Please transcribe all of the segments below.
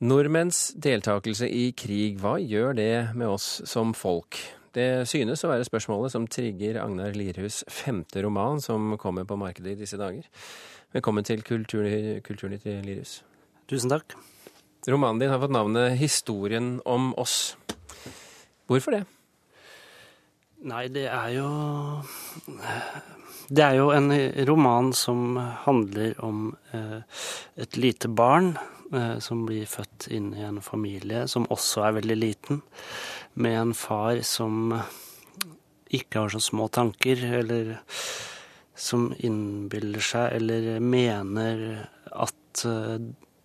Nordmenns deltakelse i krig, hva gjør det med oss som folk? Det synes å være spørsmålet som trigger Agnar Lirhus' femte roman, som kommer på markedet i disse dager. Velkommen til Kulturnytt, Kulturnytt Lirhus. Tusen takk. Romanen din har fått navnet 'Historien om oss'. Hvorfor det? Nei, det er jo Det er jo en roman som handler om eh, et lite barn som blir født inn i en familie som også er veldig liten, med en far som ikke har så små tanker, eller som innbiller seg eller mener at eh,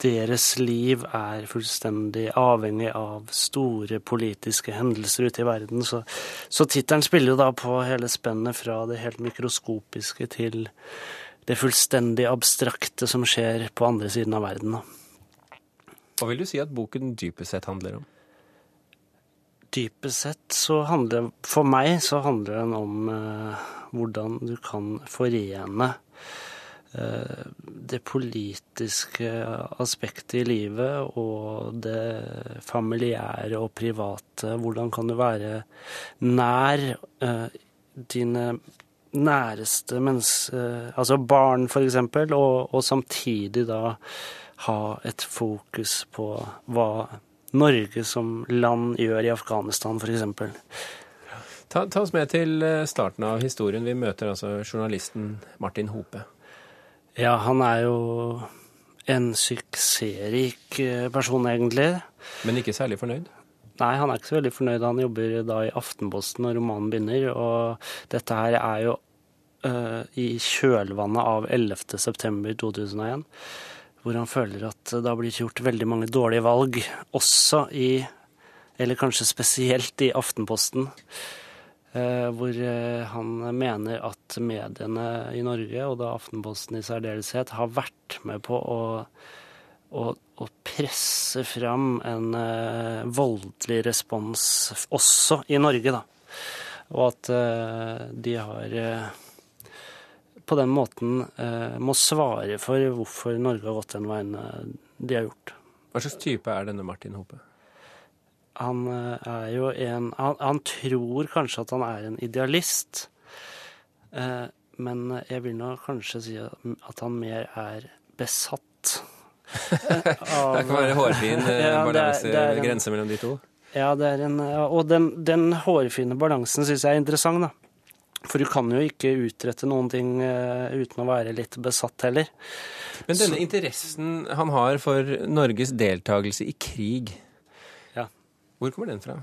deres liv er fullstendig avhengig av store politiske hendelser ute i verden. Så, så tittelen spiller jo da på hele spennet fra det helt mikroskopiske til det fullstendig abstrakte som skjer på andre siden av verden. Hva vil du si at boken dypest sett handler om? Dypest sett så handler For meg så handler den om eh, hvordan du kan forene eh, det politiske aspektet i livet og det familiære og private. Hvordan kan du være nær eh, dine næreste mennesker, altså barn f.eks., og, og samtidig da ha et fokus på hva Norge som land gjør i Afghanistan, f.eks. Ta, ta oss med til eh, starten av historien. Vi møter altså journalisten Martin Hope. Ja, han er jo en suksessrik eh, person, egentlig. Men ikke særlig fornøyd? Nei, han er ikke så veldig fornøyd. Han jobber da i Aftenposten når romanen begynner, og dette her er jo uh, i kjølvannet av 11. september 2001 hvor han føler at det har blitt gjort veldig mange dårlige valg, også i Eller kanskje spesielt i Aftenposten. Hvor han mener at mediene i Norge, og da Aftenposten i særdeleshet, har vært med på å, å, å presse fram en voldelig respons også i Norge, da. Og at de har på den måten eh, må svare for hvorfor Norge har gått den veien de har gjort. Hva slags type er denne Martin Hope? Han er jo en han, han, tror kanskje at han er en idealist. Eh, men jeg vil nå kanskje si at han mer er besatt. av, det kan være hårfin ja, balanse, grense mellom de to? Ja, det er en, og den, den hårfine balansen syns jeg er interessant, da. For du kan jo ikke utrette noen ting uh, uten å være litt besatt heller. Men denne Så... interessen han har for Norges deltakelse i krig, ja. hvor kommer den fra?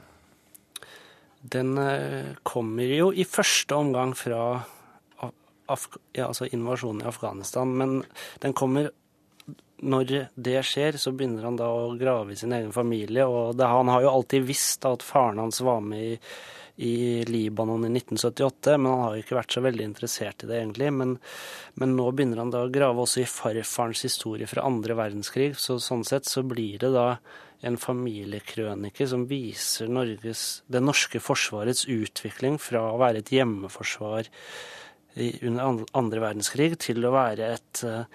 Den uh, kommer jo i første omgang fra Af ja, altså invasjonen i Afghanistan. Men den kommer når det skjer, så begynner han da å grave i sin egen familie. Og det, han har jo alltid visst at faren hans var med i i Libanon i 1978, men han har jo ikke vært så veldig interessert i det, egentlig. Men, men nå begynner han da å grave også i farfarens historie fra andre verdenskrig, så sånn sett så blir det da en familiekrønike som viser Norges, det norske forsvarets utvikling fra å være et hjemmeforsvar under andre verdenskrig til å være et uh,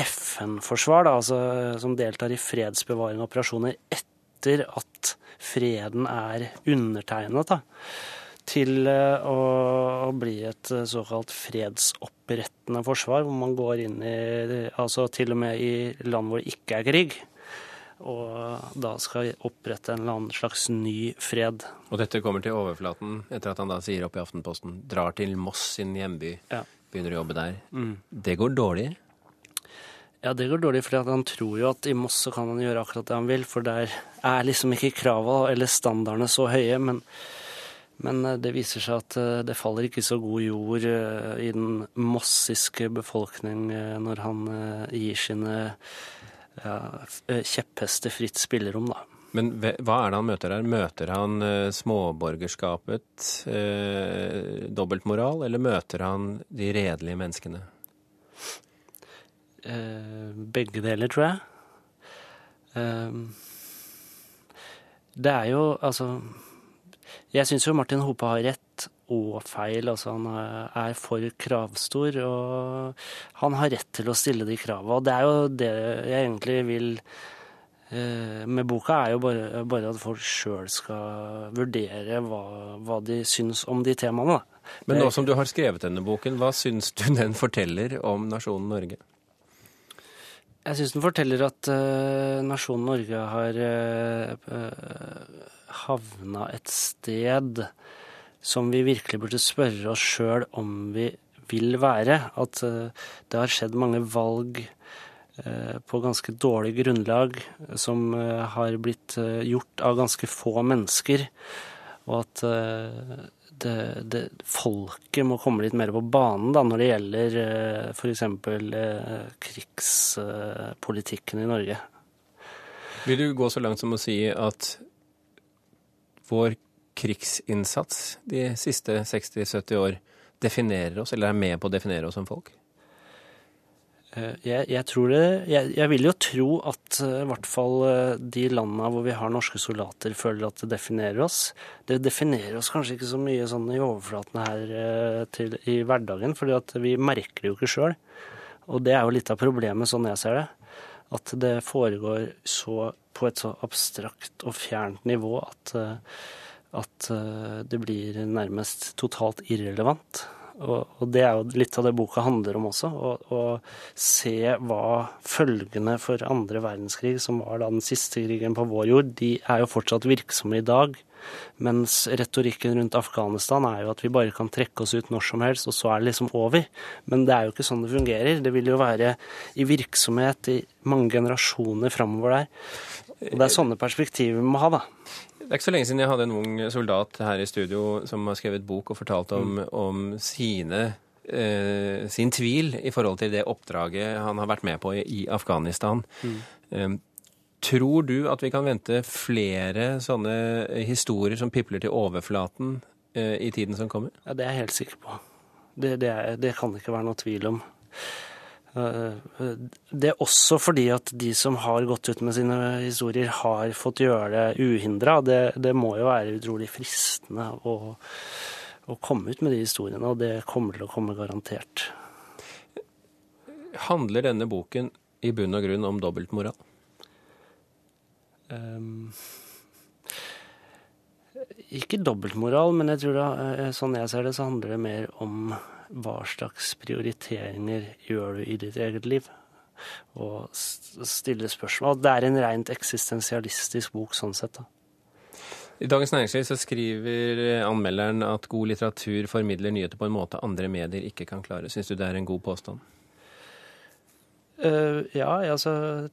FN-forsvar, altså, som deltar i fredsbevarende operasjoner etter at freden er undertegnet, da, til eh, å bli et eh, såkalt fredsopprettende forsvar, hvor man går inn i Altså til og med i land hvor det ikke er krig. Og da skal vi opprette en eller annen slags ny fred. Og dette kommer til overflaten etter at han da sier opp i Aftenposten, drar til Moss sin hjemby, ja. begynner å jobbe der. Mm. Det går dårlig? Ja, det går dårlig, for han tror jo at i Moss så kan han gjøre akkurat det han vil, for der er liksom ikke kravene eller standardene så høye. Men, men, eh, det viser seg at eh, det faller ikke så god jord eh, i den mossiske befolkning når han gir sine ja, kjepphester fritt spillerom, da. Men hva er det han møter her? Møter han småborgerskapet, eh, dobbeltmoral, eller møter han de redelige menneskene? Eh, begge deler, tror jeg. Eh, det er jo altså Jeg syns jo Martin Hope har rett og feil. Altså han er for kravstor, og han har rett til å stille de kravene. Og det er jo det jeg egentlig vil eh, med boka, er jo bare, bare at folk sjøl skal vurdere hva, hva, de syns om de temaene. Men nå som du har skrevet denne boken, hva syns du den forteller om nasjonen Norge? Jeg syns den forteller at uh, nasjonen Norge har uh, uh, havna et sted som vi virkelig burde spørre oss sjøl om vi vil være. At det har skjedd mange valg på ganske dårlig grunnlag som har blitt gjort av ganske få mennesker. Og at det, det, folket må komme litt mer på banen da, når det gjelder eh, f.eks. Eh, krigspolitikken i Norge. Vil du gå så langt som å si at vår krigsinnsats de siste 60-70 år definerer oss, eller er med på å definere oss som folk? Eh, jeg, jeg, tror det jeg, jeg, vil jo tro at eh, i hvert fall eh, de landene hvor vi har norske soldater, føler at det definerer oss. Det definerer oss kanskje ikke så mye sånn i overflaten her til, i hverdagen, fordi vi merker det jo ikke sjøl. Og det er jo litt av problemet, sånn jeg ser det. At det foregår så, på et så abstrakt og fjernt nivå at, at det blir nærmest totalt irrelevant. Og, og, det er jo litt av det boka handler om også. Å, se hva følgene for andre verdenskrig, som var da den siste krigen på vår jord, de er jo fortsatt virksomme i dag. Mens retorikken rundt Afghanistan er jo at vi bare kan trekke oss ut når som helst, og så er det liksom over. Men det er jo ikke sånn det fungerer. Det vil jo være i virksomhet i mange generasjoner framover der. Og det er sånne perspektiver vi må ha, da. Det er ikke så lenge siden jeg hadde en ung soldat her i studio som har skrevet bok og fortalt om, mm. om sine, eh, sin tvil i forhold til det oppdraget han har vært med på i, i Afghanistan. Mm. Eh, tror du at vi kan vente flere sånne historier som pipler til overflaten eh, i tiden som kommer? Ja, Det er jeg helt sikker på. Det, det, er, det kan det ikke være noe tvil om. Det er også fordi at de som har gått ut med sine historier, har fått gjøre det uhindra. Det, det, må jo være utrolig fristende å, å, komme ut med de historiene, og det kommer til å komme garantert. Handler denne boken i bunn og grunn om dobbeltmoral? Um, ikke dobbeltmoral, men jeg tror da, eh, sånn jeg ser det, så handler det mer om hva slags prioriteringer gjør du i ditt eget liv? Og stille spørsmål. Det er en rent eksistensialistisk bok sånn sett, da. I Dagens Næringsliv så skriver anmelderen at god litteratur formidler nyheter på en måte andre medier ikke kan klare. Syns du det er en god påstand? Uh, ja, altså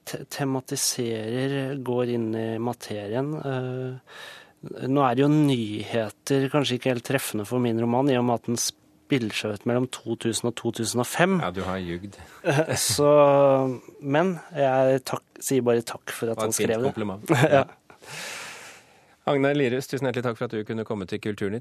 te tematiserer, går inn i materien. Uh, nå er det jo nyheter kanskje ikke helt treffende for min roman, i og med at den seg mellom 2000 og 2005. Ja, du har ljugd. Så, men jeg takk, sier bare takk for at han skrev det. kompliment. ja. Agnar Lirus, tusen hjertelig takk for at du kunne komme til Kulturnytt.